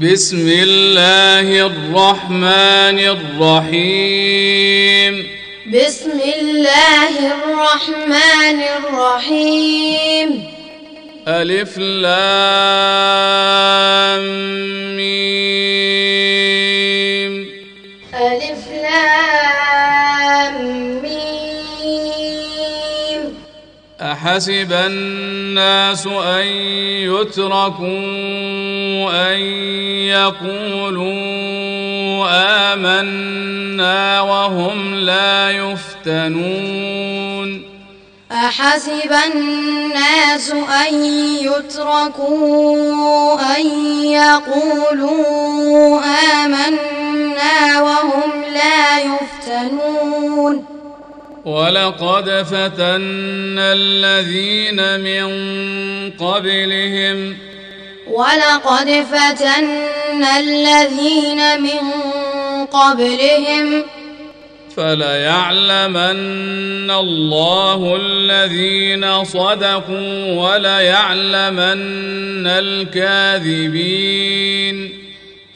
بسم الله الرحمن الرحيم. بسم الله الرحمن الرحيم. ألف لام ميم. ألف أحسب الناس أن يتركوا أن يقولوا آمنا وهم لا يفتنون. أحسب الناس أن يتركوا أن يقولوا آمنا وهم لا يفتنون. ولقد فتنا الذين من قبلهم. ولقد فتنا الذين من قبلهم. فليعلمن الله الذين صدقوا وليعلمن الكاذبين.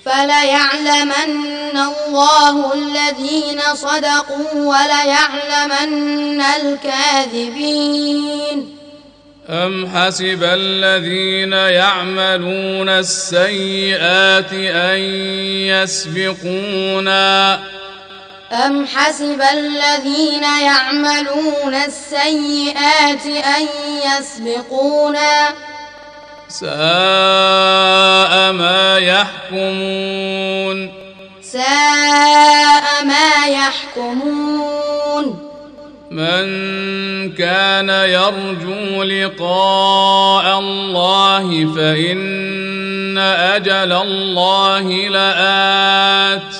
فليعلمن الله الذين صدقوا وليعلمن الكاذبين أم حسب الذين يعملون السيئات أن يسبقونا أم حسب الذين يعملون السيئات أن يسبقونا ساء ما يحكمون. ساء ما يحكمون. من كان يرجو لقاء الله فإن أجل الله لآت.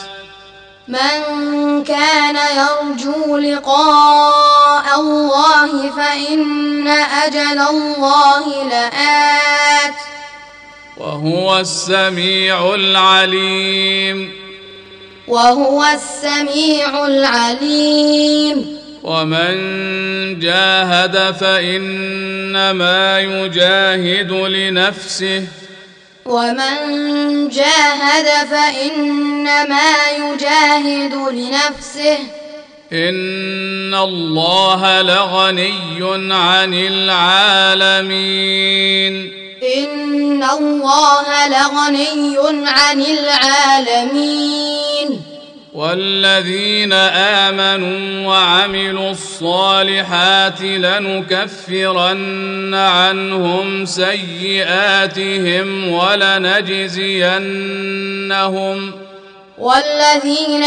من كان يرجو لقاء الله فإن أجل الله لآت. وهو السميع العليم. وهو السميع العليم. ومن جاهد فإنما يجاهد لنفسه. ومن جاهد فإنما يجاهد لنفسه. إن الله لغني عن العالمين إن الله لغني عن العالمين والذين آمنوا وعملوا الصالحات لنكفرن عنهم سيئاتهم ولنجزينهم والذين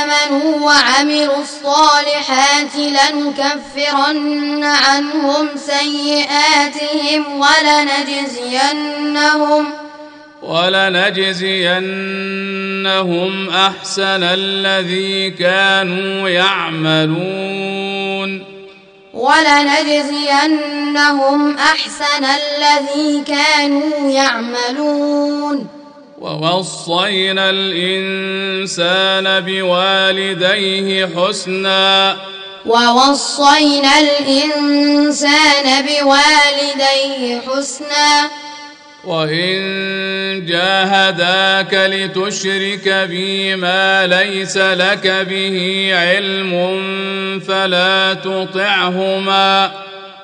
آمنوا وعملوا الصالحات لنكفرن عنهم سيئاتهم ولنجزينهم ولنجزينهم أحسن الذي كانوا يعملون ولنجزينهم أحسن الذي كانوا يعملون ووصينا الإنسان بوالديه حسنا. ووصينا الإنسان بوالديه حسنا. وإن جاهداك لتشرك بي ما ليس لك به علم فلا تطعهما.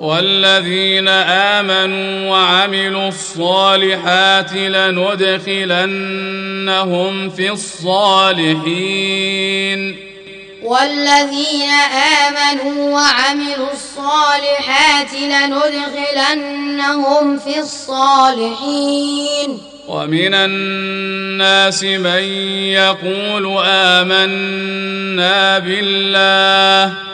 والذين آمنوا وعملوا الصالحات لندخلنهم في الصالحين. والذين آمنوا وعملوا الصالحات لندخلنهم في الصالحين. ومن الناس من يقول آمنا بالله.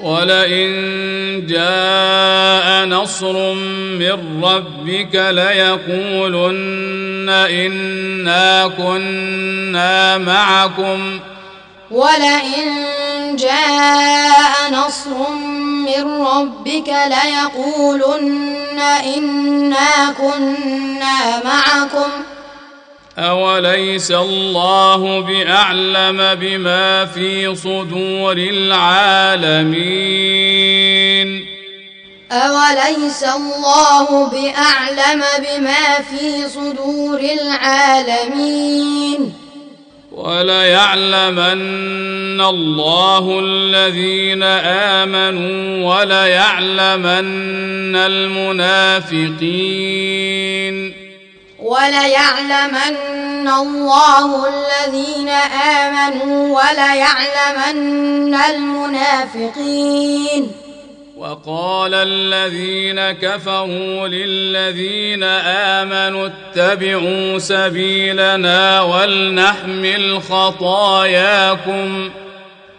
ولئن جاء نصر من ربك ليقولن إنا كنا معكم. ولئن جاء نصر من ربك ليقولن إنا كنا معكم. أوليس الله بأعلم بما في صدور العالمين أوليس الله بأعلم بما في صدور العالمين وليعلمن الله الذين آمنوا وليعلمن المنافقين وليعلمن الله الذين آمنوا وليعلمن المنافقين. وقال الذين كفروا للذين آمنوا اتبعوا سبيلنا ولنحمل خطاياكم ۖ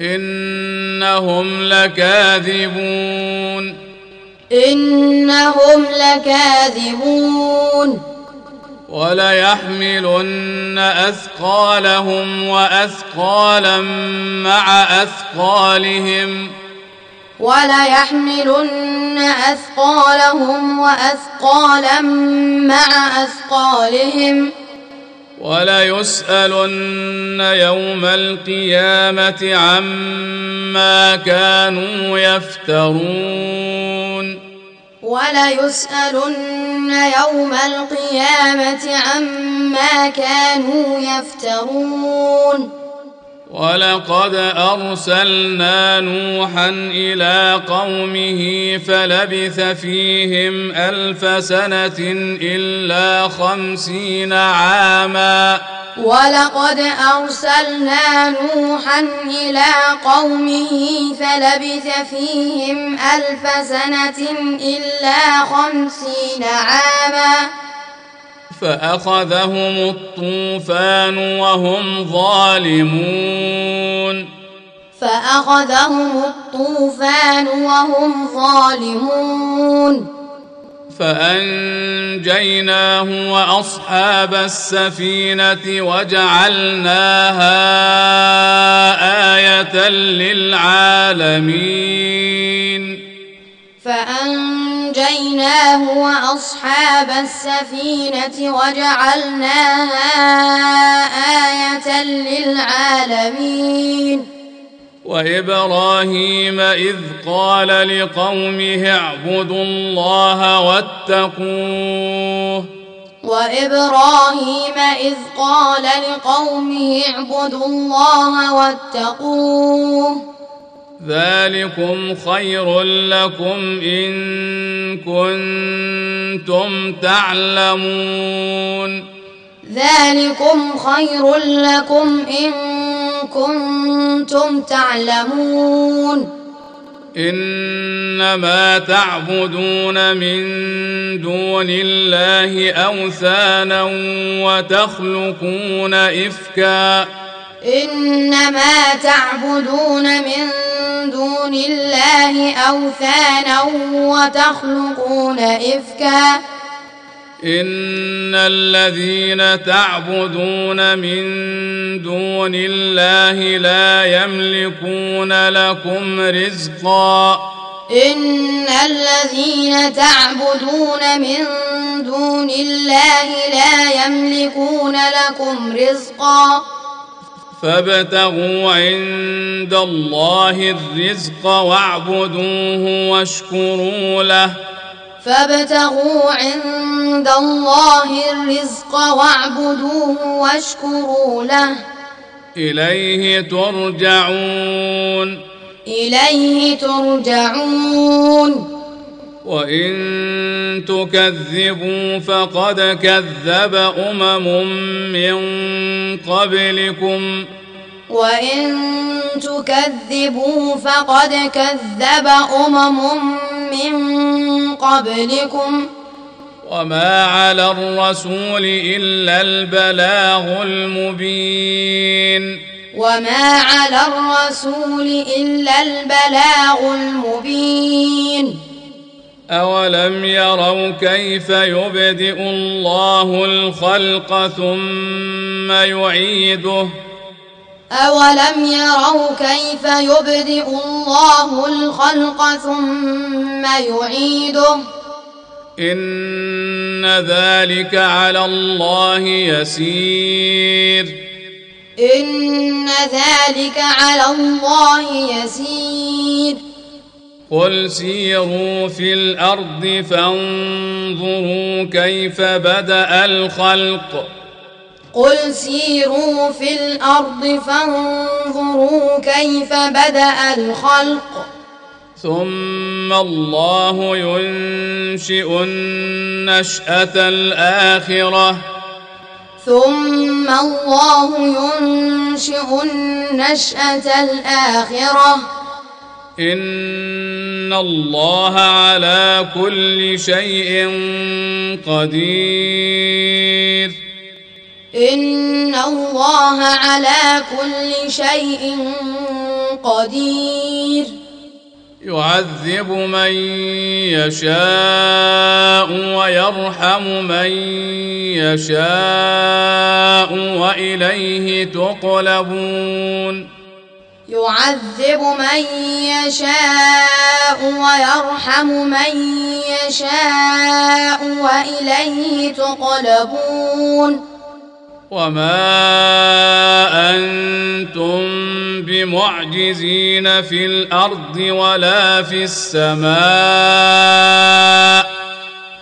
إنهم لكاذبون. إنهم لكاذبون. وليحملن أثقالهم وأثقالا مع أثقالهم. وليحملن أثقالهم وأثقالا مع أثقالهم. وليسألن يوم القيامة عما كانوا يفترون. وليسألن يوم القيامة عما كانوا يفترون. ولقد أرسلنا نوحا إلى قومه فلبث فيهم ألف سنة إلا خمسين عاما. ولقد أرسلنا نوحا إلى قومه فلبث فيهم ألف سنة إلا خمسين عاما. فأخذهم الطوفان وهم ظالمون. فأخذهم الطوفان وهم ظالمون. فأنجيناه وأصحاب السفينة وجعلناها آية للعالمين. فأنجيناه وأصحاب السفينة وجعلناها آية للعالمين. وإبراهيم إذ قال لقومه اعبدوا الله واتقوه. وإبراهيم إذ قال لقومه اعبدوا الله واتقوه. ذلكم خير لكم إن كنتم تعلمون. ذلكم خير لكم إن كنتم تعلمون. إنما تعبدون من دون الله أوثانا وتخلقون إفكا. إنما تعبدون من دون الله أوثانا وتخلقون إفكا. إن الذين تعبدون من دون الله لا يملكون لكم رزقا. إن الذين تعبدون من دون الله لا يملكون لكم رزقا. فابتغوا عند الله الرزق واعبدوه واشكروا له. فابتغوا عند الله الرزق واعبدوه واشكروا له. إليه ترجعون. إليه ترجعون. وإن تكذبوا فقد كذب أمم من قبلكم. وإن تكذبوا فقد كذب أمم من قبلكم. وما على الرسول إلا البلاغ المبين. وما على الرسول إلا البلاغ المبين. أولم يروا كيف يبدئ الله الخلق ثم يعيده أولم يروا كيف يبدئ الله الخلق ثم يعيده إن ذلك على الله يسير إن ذلك على الله يسير قل سيروا في الأرض فانظروا كيف بدأ الخلق. قل سيروا في الأرض فانظروا كيف بدأ الخلق. ثم الله ينشئ النشأة الآخرة. ثم الله ينشئ النشأة الآخرة. ان الله على كل شيء قدير ان الله على كل شيء قدير يعذب من يشاء ويرحم من يشاء واليه تقلبون يعذب من يشاء ويرحم من يشاء وإليه تقلبون وما أنتم بمعجزين في الأرض ولا في السماء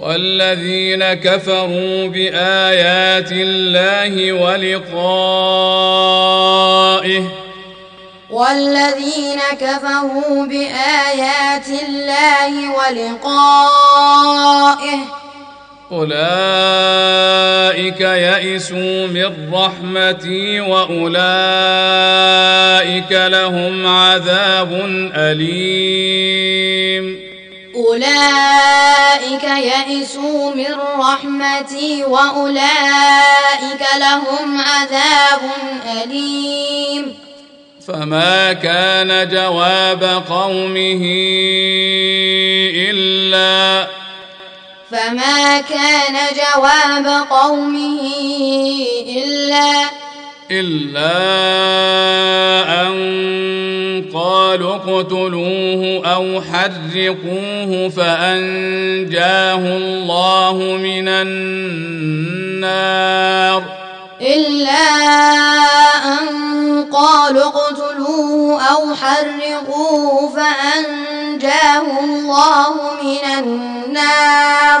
والذين كفروا بآيات الله ولقائه والذين كفروا بآيات الله ولقائه أولئك يئسوا من رحمتي وأولئك لهم عذاب أليم. أولئك يئسوا من رحمتي وأولئك لهم عذاب أليم. فما كان جواب قومه إلا فما كان جواب قومه إلا إلا أن قالوا اقتلوه أو حرقوه فأنجاه الله من النار. إلا أن قالوا اقتلوه أو حرقوه فأنجاه الله من النار.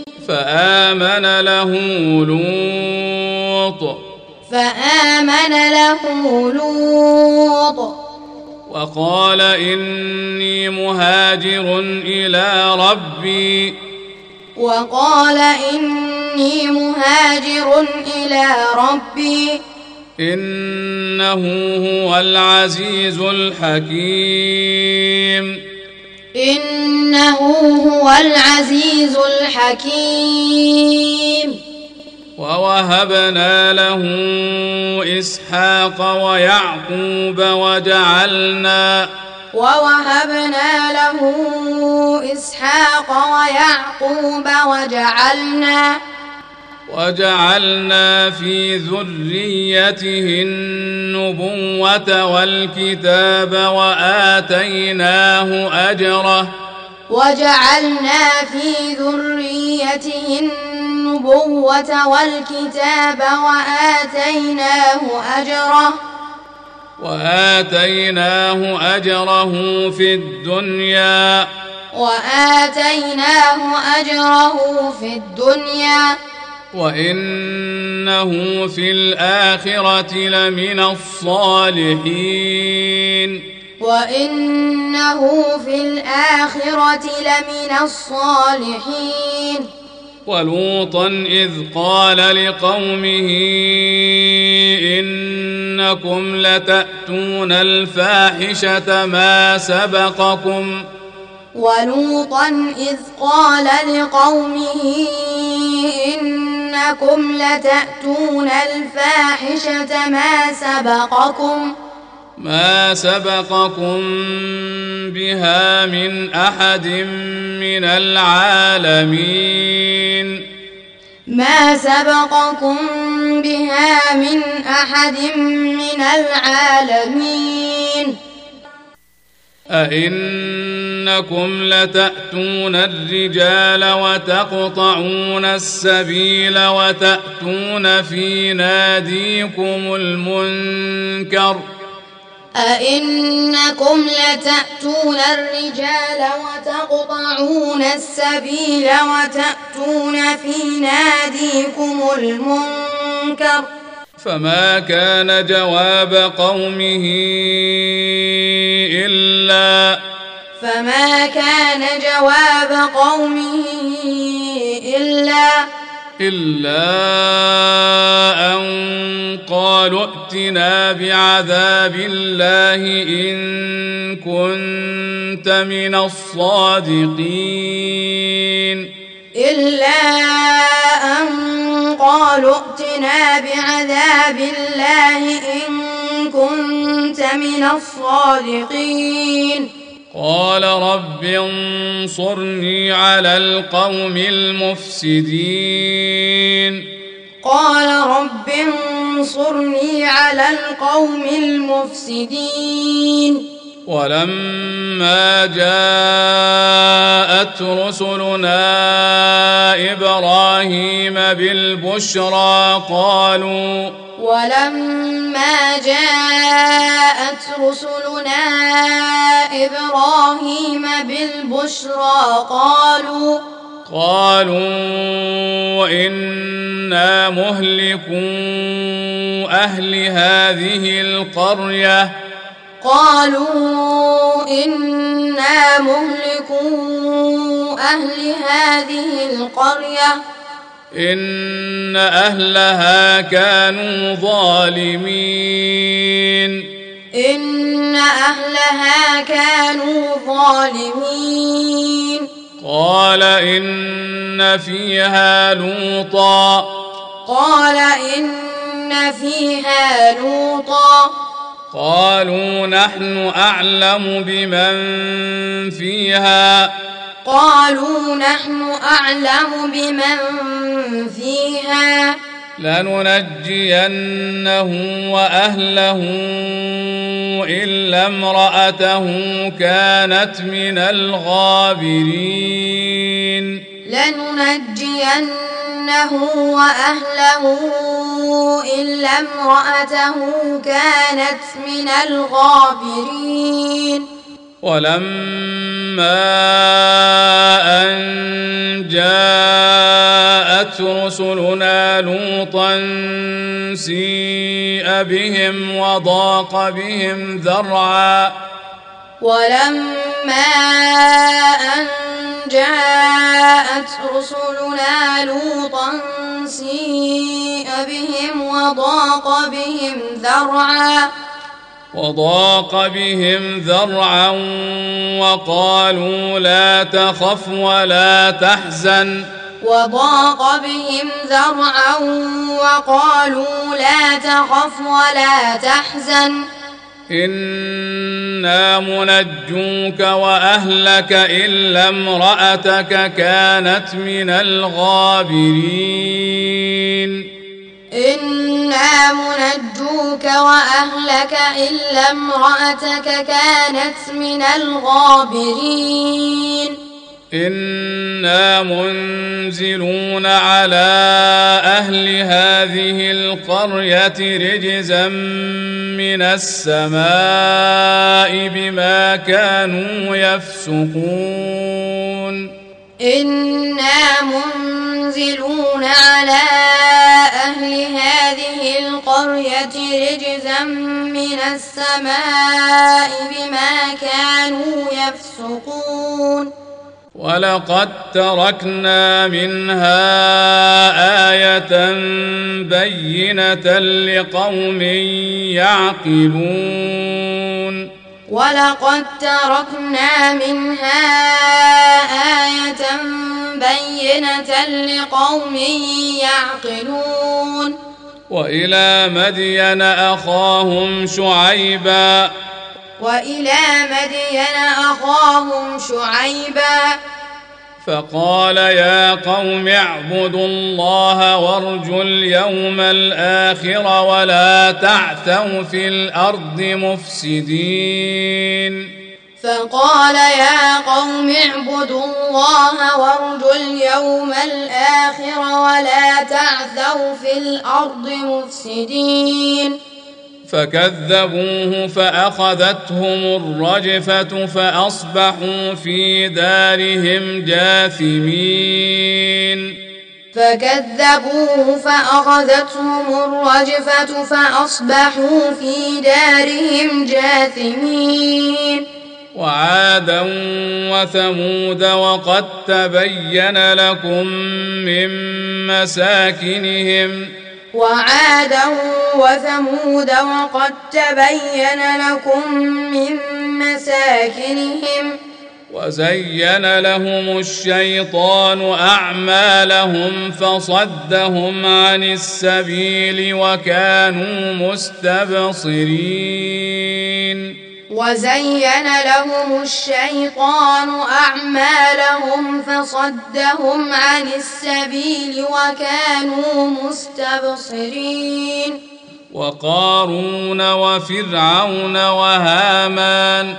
فآمن له لوط. فآمن له لوط. وقال إني مهاجر إلى ربي. وقال إني مهاجر إلى ربي. إنه هو العزيز الحكيم. إنه هو العزيز الحكيم. ووهبنا له إسحاق ويعقوب وجعلنا ووهبنا له إسحاق ويعقوب وجعلنا وجعلنا في ذريته النبوة والكتاب وآتيناه أجره. وجعلنا في ذريته النبوة والكتاب وآتيناه أجره. وآتيناه أجره في الدنيا. وآتيناه أجره في الدنيا. وإنه في الآخرة لمن الصالحين وإنه في الآخرة لمن الصالحين ولوطا إذ قال لقومه إنكم لتأتون الفاحشة ما سبقكم ولوطا إذ قال لقومه إنكم لتأتون الفاحشة ما سبقكم ما سبقكم بها من أحد من العالمين. ما سبقكم بها من أحد من العالمين. أئنكم لتأتون الرجال وتقطعون السبيل وتأتون في ناديكم المنكر أئنكم لتأتون الرجال وتقطعون السبيل وتأتون في ناديكم المنكر فما كان جواب قومه إلا فما كان جواب قومه إلا إلا أن قالوا ائتنا بعذاب الله إن كنت من الصادقين. إلا أن قالوا ائتنا بعذاب الله إن كنت من الصادقين. قال رب انصرني على القوم المفسدين. قال رب انصرني على القوم المفسدين. ولما جاءت رسلنا إبراهيم بالبشرى قالوا ولما جاءت رسلنا إبراهيم بالبشرى قالوا قالوا إنا مهلكو أهل هذه القرية قالوا إنا مهلكو أهل هذه القرية. إن أهلها كانوا ظالمين. إن أهلها كانوا ظالمين. قال إن فيها لوطا. قال إن فيها لوطا. قالوا نحن أعلم بمن فيها. قالوا نحن أعلم بمن فيها. لننجينه وأهله إلا امرأته كانت من الغابرين. لننجينه وأهله إلا امرأته كانت من الغابرين. ولما أن جاءت رسلنا لوطا سيء بهم وضاق بهم ذرعا. ولما أن جاءت رسلنا لوطا سيء بهم وضاق بهم ذرعا وضاق بهم ذرعا وقالوا لا تخف ولا تحزن. وضاق بهم ذرعا وقالوا لا تخف ولا تحزن. أنا منجوك واهلك الا امراتك كانت من الغابرين إنا منجوك وأهلك إلا امرأتك كانت من الغابرين أنا منزلون على أهل هذه القريه رجزا من السماء بما كانوا يفسقون إنا منزلون على أهل هذه القرية رجزا من السماء بما كانوا يفسقون ولقد تركنا منها آية بينة لقوم يعقلون ولقد تركنا منها آية بينة لقوم يعقلون وإلى مدين أخاهم شعيبا وإلى مدين أخاهم شعيبا. فقال يا قوم اعبدوا الله وارجوا اليوم الآخر ولا تعثوا في الأرض مفسدين. فقال يا قوم اعبدوا الله وارجوا اليوم الآخر ولا تعثوا في الأرض مفسدين. فكذبوه فأخذتهم الرجفة فأصبحوا في دارهم جاثمين. فكذبوه فأخذتهم الرجفة فأصبحوا في دارهم جاثمين. وعادا وثمود وقد تبين لكم من مساكنهم وعادا وثمود وقد تبين لكم من مساكنهم وزين لهم الشيطان أعمالهم فصدهم عن السبيل وكانوا مستبصرين. وزين لهم الشيطان أعمالهم فصدهم عن السبيل وكانوا مستبصرين. وقارون وفرعون وهامان.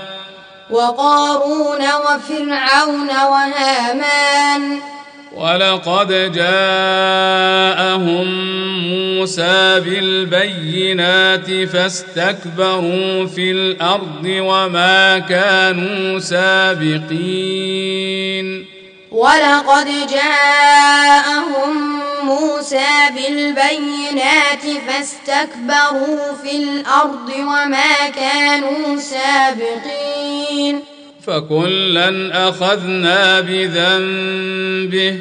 وقارون وفرعون وهامان. ولقد جاءهم موسى بالبينات فاستكبروا في الأرض وما كانوا سابقين. ولقد جاءهم موسى بالبينات فاستكبروا في الأرض وما كانوا سابقين. فكلا أخذنا بذنبه.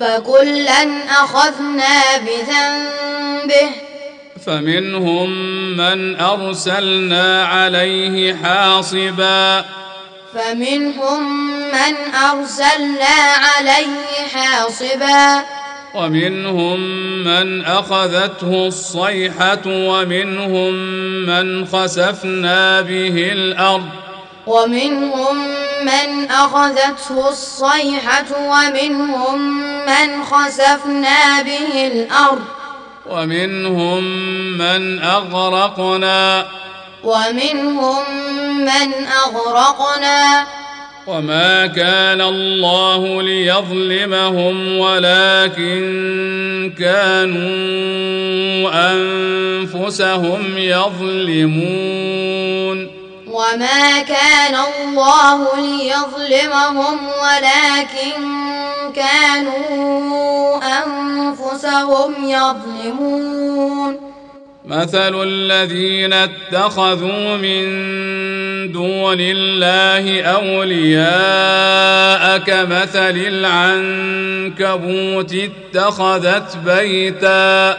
فكلا أخذنا بذنبه. فمنهم من أرسلنا عليه حاصبا. فمنهم من أرسلنا عليه حاصبا. ومنهم من أخذته الصيحة ومنهم من خسفنا به الأرض. ومنهم من أخذته الصيحة ومنهم من خسفنا به الأرض. ومنهم من أغرقنا. ومنهم من أغرقنا. وما كان الله ليظلمهم ولكن كانوا أنفسهم يظلمون. وما كان الله ليظلمهم ولكن كانوا انفسهم يظلمون مثل الذين اتخذوا من دون الله اولياء كمثل العنكبوت اتخذت بيتا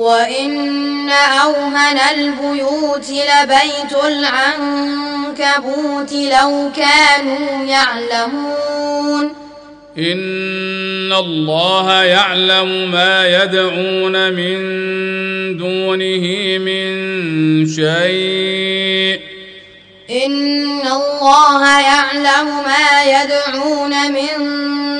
وان اوهن البيوت لبيت العنكبوت لو كانوا يعلمون ان الله يعلم ما يدعون من دونه من شيء ان الله يعلم ما يدعون من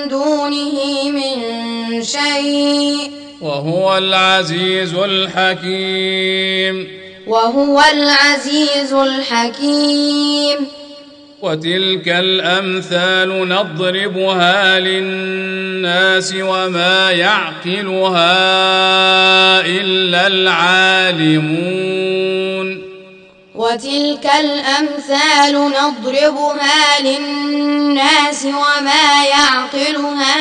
دونه من شيء وهو العزيز الحكيم. وهو العزيز الحكيم. وتلك الأمثال نضربها للناس وما يعقلها إلا العالمون. وتلك الأمثال نضربها للناس وما يعقلها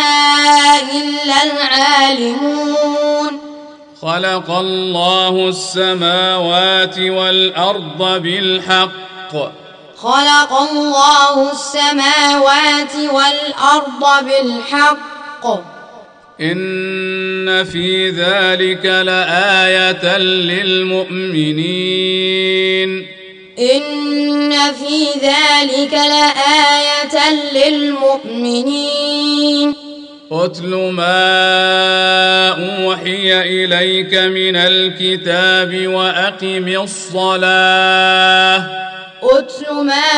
إلا العالمون. خلق الله السماوات والأرض بالحق. خلق الله السماوات والأرض بالحق. ان في ذلك لايه للمؤمنين. ان في ذلك لايه للمؤمنين. اتل ما اوحي اليك من الكتاب واقم الصلاه. اتل ما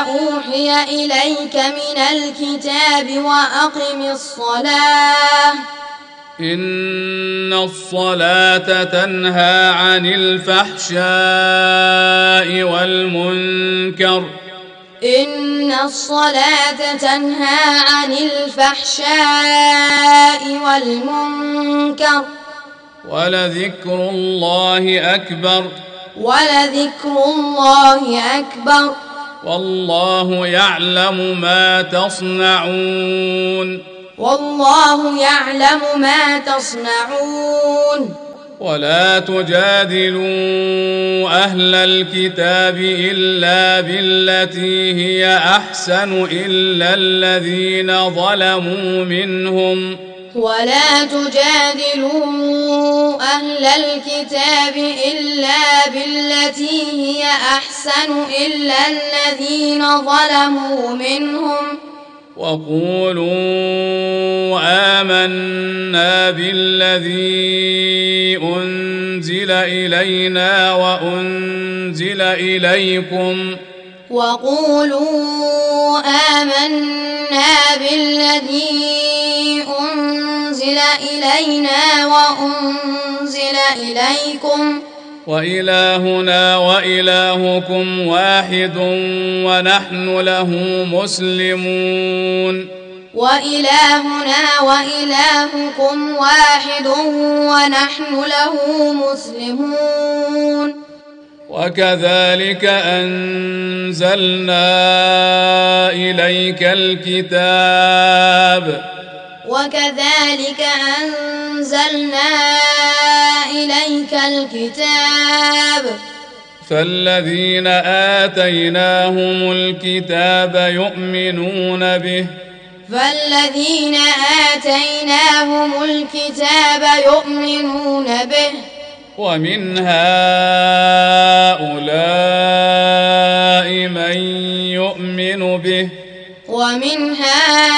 أوحي إليك من الكتاب وأقم الصلاة. إن الصلاة تنهى عن الفحشاء والمنكر. إن الصلاة تنهى عن الفحشاء والمنكر. ولذكر الله أكبر. ولذكر الله أكبر. والله يعلم ما تصنعون. والله يعلم ما تصنعون. ولا تجادلوا أهل الكتاب إلا بالتي هي أحسن إلا الذين ظلموا منهم. ولا تجادلوا أهل الكتاب إلا بالتي هي أحسن إلا الذين ظلموا منهم. وقولوا آمنا بالذي أنزل إلينا وأنزل إليكم وقولوا آمنا بالذي أنزل إلينا وأنزل إليكم. وإلهنا وإلهكم واحد ونحن له مسلمون. وإلهنا وإلهكم واحد ونحن له مسلمون. وكذلك أنزلنا إليك الكتاب. وكذلك أنزلنا إليك الكتاب. فالذين آتيناهم الكتاب يؤمنون به. فالذين آتيناهم الكتاب يؤمنون ومن هؤلاء من يؤمن به. ومن هؤلاء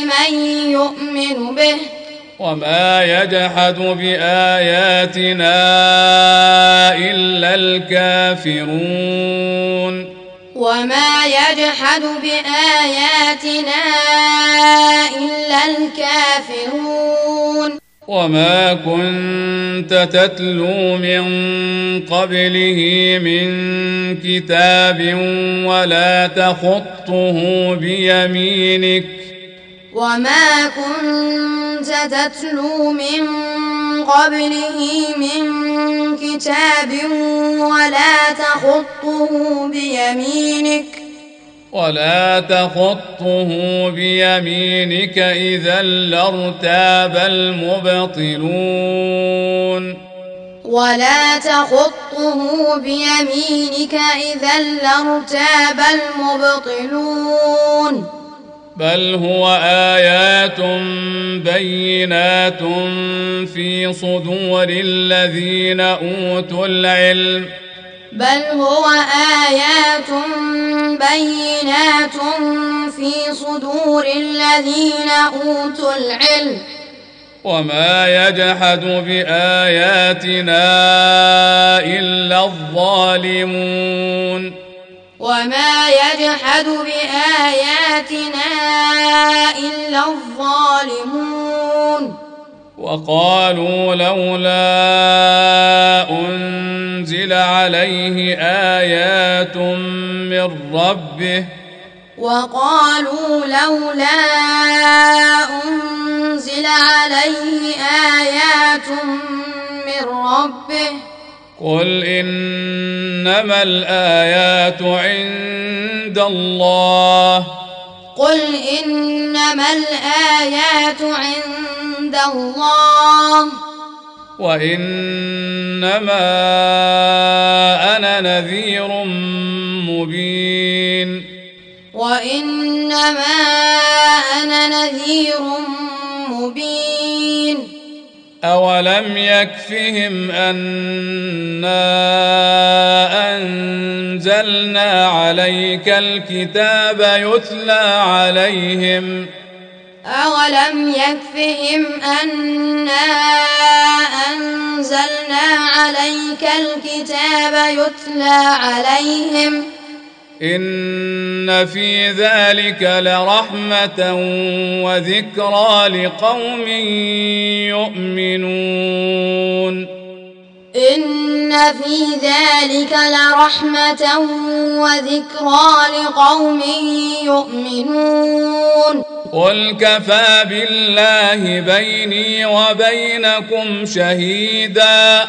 من يؤمن به. وما يجحد بآياتنا إلا الكافرون. وما يجحد بآياتنا إلا الكافرون. وما كنت تتلو من قبله من كتاب ولا تخطه بيمينك وما كنت تتلو من قبله من كتاب ولا تخطه بيمينك ولا تخطه بيمينك إذا لارتاب المبطلون ولا تخطه بيمينك إذا لارتاب المبطلون بل هو آيات بينات في صدور الذين أوتوا العلم بل هو آيات بينات في صدور الذين أوتوا العلم وما يجحد بآياتنا إلا الظالمون وما يجحد بآياتنا إلا الظالمون وقالوا لولا أنزل عليه آيات من ربه وقالوا لولا أنزل عليه آيات من ربه قل إنما الآيات عند الله قل إنما الآيات عند الله. وإنما أنا نذير مبين. وإنما أنا نذير مبين. أولم يكفهم أنا أنزلنا عليك الكتاب يتلى عليهم أولم يكفهم أنا أنزلنا عليك الكتاب يتلى عليهم إن في ذلك لرحمة وذكرى لقوم يؤمنون. إن في ذلك لرحمة وذكرى لقوم يؤمنون. قل كفى بالله بيني وبينكم شهيدا.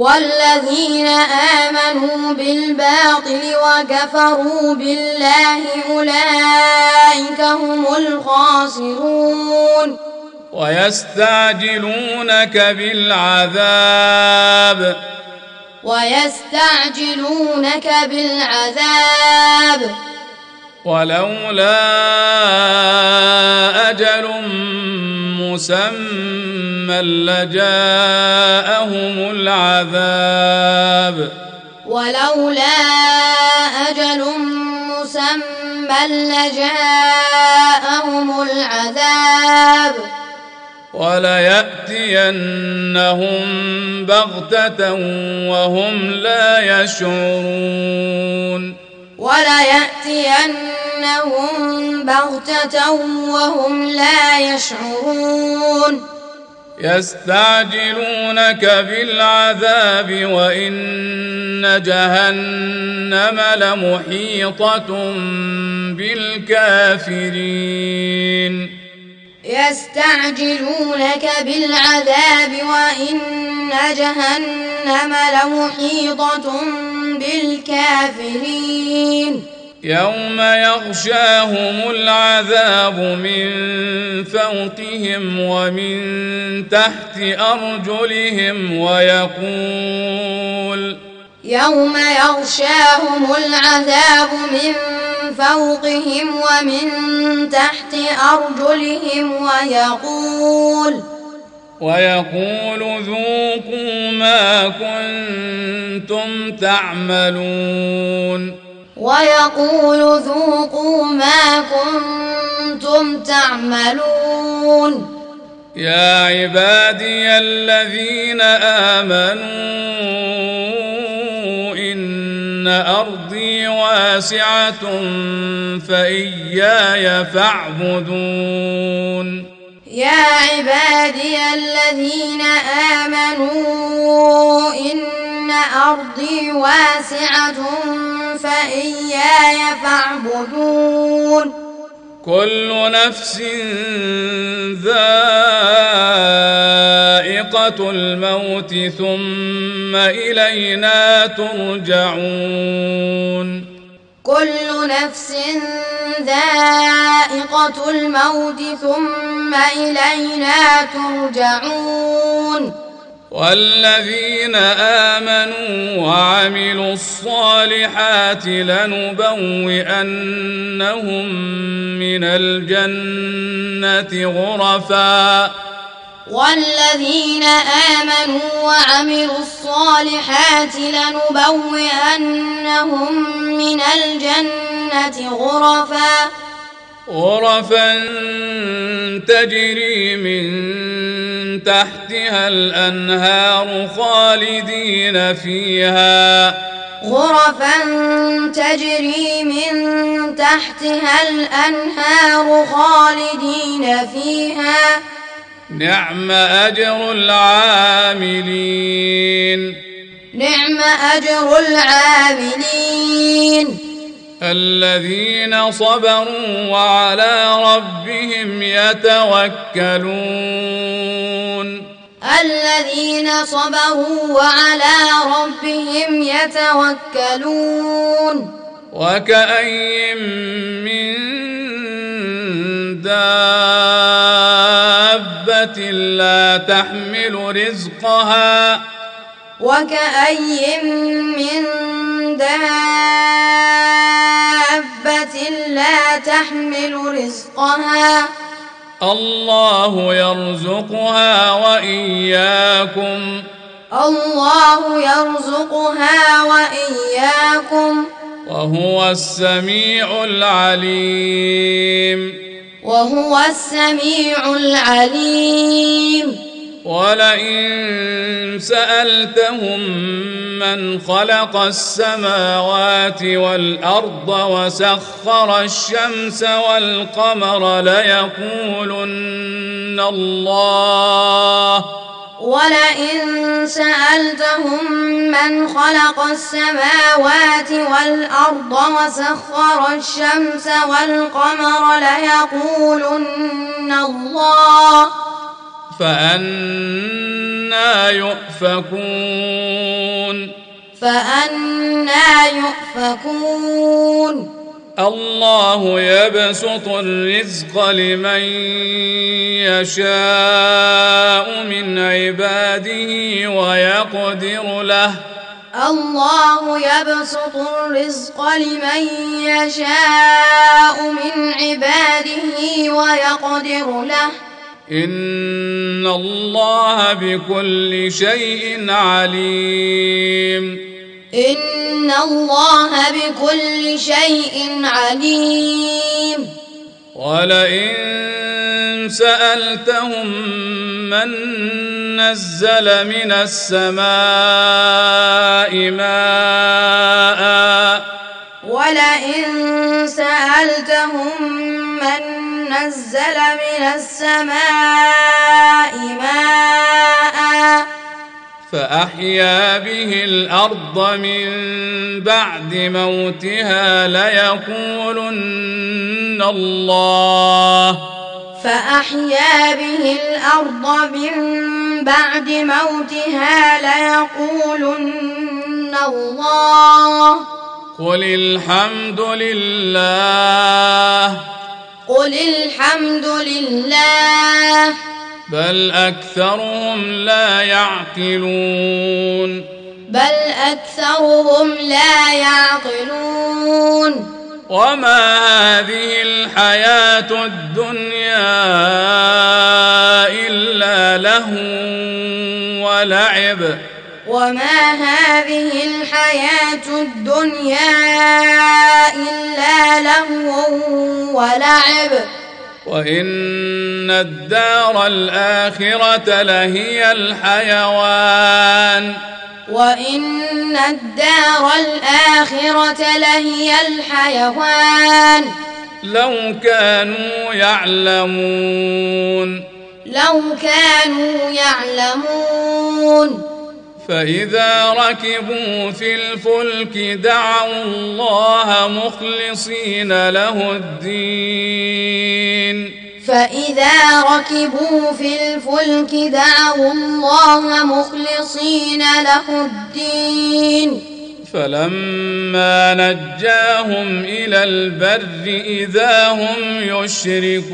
والذين آمنوا بالباطل وكفروا بالله أولئك هم الخاسرون. ويستعجلونك بالعذاب. ويستعجلونك بالعذاب. ولولا أجل مسمى لجاءهم العذاب. ولولا أجل مسمى لجاءهم العذاب. وليأتينهم بغتة وهم لا يشعرون. وليأتينهم بغتة وهم لا يشعرون. يستعجلونك بالعذاب وإن جهنم لمحيطة بالكافرين. يستعجلونك بالعذاب وإن جهنم لمحيطة بالكافرين. يوم يغشاهم العذاب من فوقهم ومن تحت أرجلهم ويقول يوم يغشاهم العذاب من فوقهم ومن تحت أرجلهم ويقول ويقول ذوقوا ما كنتم تعملون ويقول ذوقوا ما كنتم تعملون يا عبادي الذين آمنوا إن أرضي واسعة فإياي فاعبدون. يا عبادي الذين آمنوا إن أرضي واسعة فإياي فاعبدون. كل نفس ذائقة الموت ثم إلينا ترجعون. كل نفس ذائقة الموت ثم إلينا ترجعون. والذين آمنوا وعملوا الصالحات لنبوئنهم من الجنة غرفاً. والذين آمنوا وعملوا الصالحات لنبوئنهم من الجنة غرفا. غرفا تجري من تحتها الأنهار خالدين فيها. غرفا تجري من تحتها الأنهار خالدين فيها. نعم أجر العاملين. نعم أجر العاملين. الذين صبروا وعلى ربهم يتوكلون. الذين صبروا وعلى ربهم يتوكلون. وكأي من دابة لا تحمل رزقها. وكأي من دابة لا تحمل رزقها. الله يرزقها وإياكم. الله يرزقها وإياكم. وهو السميع العليم. وهو السميع العليم. ولئن سألتهم من خلق السماوات والأرض وسخر الشمس والقمر ليقولن الله. ولئن سألتهم من خلق السماوات والأرض وسخر الشمس والقمر ليقولن الله. فأنا يؤفكون. فأنا يؤفكون. الله يبسط الرزق لمن يشاء من عباده ويقدر له. الله يبسط الرزق لمن يشاء من عباده ويقدر له. إن الله بكل شيء عليم إن الله بكل شيء عليم ولئن سألتهم من نزل من السماء ماء ولئن سألتهم من نزل من السماء ماء فأحيا به الأرض من بعد موتها ليقولن الله. فأحيا به الأرض من بعد موتها ليقولن الله. قل الحمد لله. قل الحمد لله بل أكثرهم لا يعقلون بل أكثرهم لا يعقلون وما هذه الحياة الدنيا إلا له ولعب وما هذه الحياة الدنيا إلا لهو ولعب وإن الدار الآخرة لهي الحيوان وإن الدار الآخرة لهي الحيوان لو كانوا يعلمون لو كانوا يعلمون فإذا ركبوا في الفلك دعوا الله مخلصين له الدين. فإذا ركبوا في الفلك دعوا الله مخلصين له الدين. فلما نجاهم إلى البر إذا هم يشركون.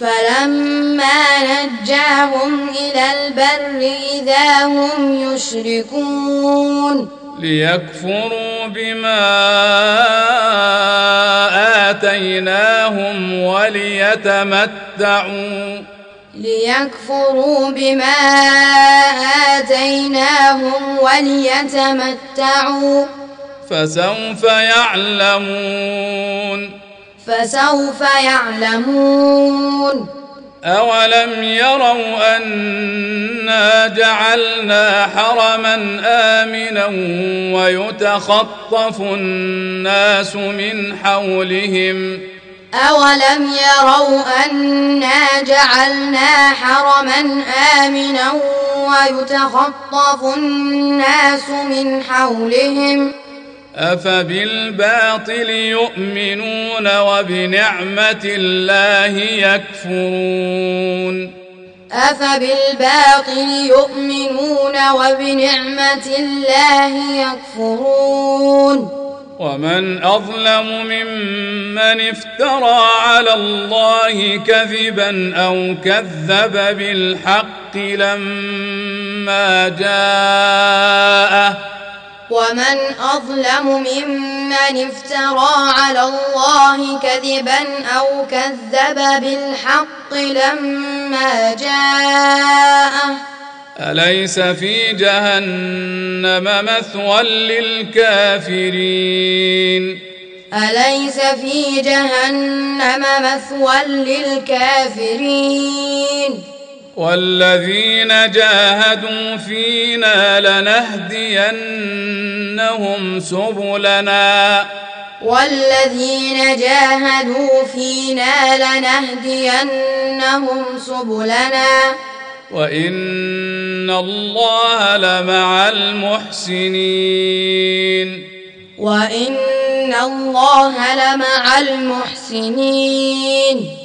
فلما نجاهم إلى البر إذا هم يشركون ليكفروا بما آتيناهم وليتمتعوا ليكفروا بما آتيناهم وليتمتعوا فسوف يعلمون فسوف يعلمون. أولم يروا أنا جعلنا حرما آمنا ويتخطف الناس من حولهم. أولم يروا أنا جعلنا حرما آمنا ويتخطف الناس من حولهم. أفبالباطل يؤمنون وبنعمة الله يكفرون أفبالباطل يؤمنون وبنعمة الله يكفرون ومن أظلم ممن افترى على الله كذبا أو كذب بالحق لما جاءه ومن أظلم ممن افترى على الله كذبا أو كذب بالحق لما جاءه. أليس في جهنم مثوى للكافرين؟ أليس في جهنم مثوى للكافرين؟ والذين جاهدوا فينا لنهدينهم سبلنا. والذين جاهدوا فينا لنهدينهم سبلنا. وإن الله لمع المحسنين. وإن الله لمع المحسنين.